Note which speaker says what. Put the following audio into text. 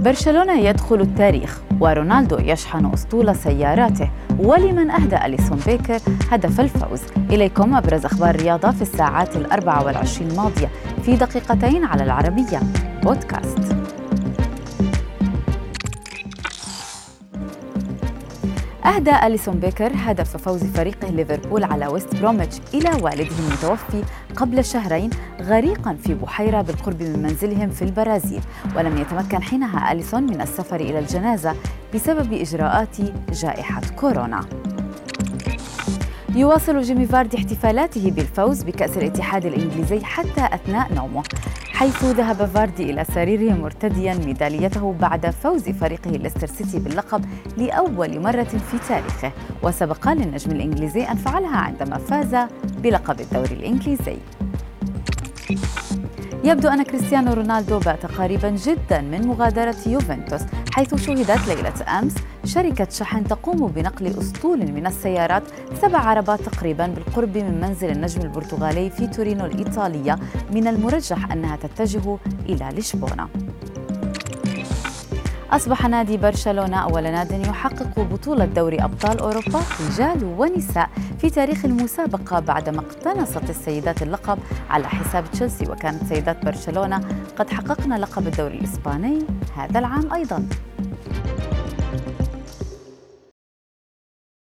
Speaker 1: برشلونة يدخل التاريخ ورونالدو يشحن أسطول سياراته. ولمن أهدى أليسون بيكر هدف الفوز. إليكم أبرز أخبار الرياضة في الساعات الأربع والعشرين الماضية في دقيقتين على العربية. بودكاست. أهدى أليسون بيكر هدف فوز فريقه ليفربول على ويست بروميتش إلى والده المتوفي قبل شهرين غريقا في بحيرة بالقرب من منزلهم في البرازيل ولم يتمكن حينها أليسون من السفر إلى الجنازة بسبب إجراءات جائحة كورونا. يواصل جيمي فاردي احتفالاته بالفوز بكأس الاتحاد الإنجليزي حتى أثناء نومه حيث ذهب فاردي إلى سريره مرتديا ميداليته بعد فوز فريقه ليستر سيتي باللقب لأول مرة في تاريخه وسبق للنجم الإنجليزي أن فعلها عندما فاز بلقب الدوري الإنجليزي. يبدو أن كريستيانو رونالدو بات قريبا جدا من مغادرة يوفنتوس حيث شهدت ليلة أمس شركة شحن تقوم بنقل أسطول من السيارات سبع عربات تقريبا بالقرب من منزل النجم البرتغالي في تورينو الإيطالية من المرجح أنها تتجه إلى لشبونة. أصبح نادي برشلونة أول ناد يحقق بطولة دوري أبطال أوروبا رجال ونساء في تاريخ المسابقة بعدما اقتنصت السيدات اللقب على حساب تشيلسي وكانت سيدات برشلونة قد حققن لقب الدوري الإسباني هذا العام أيضاً.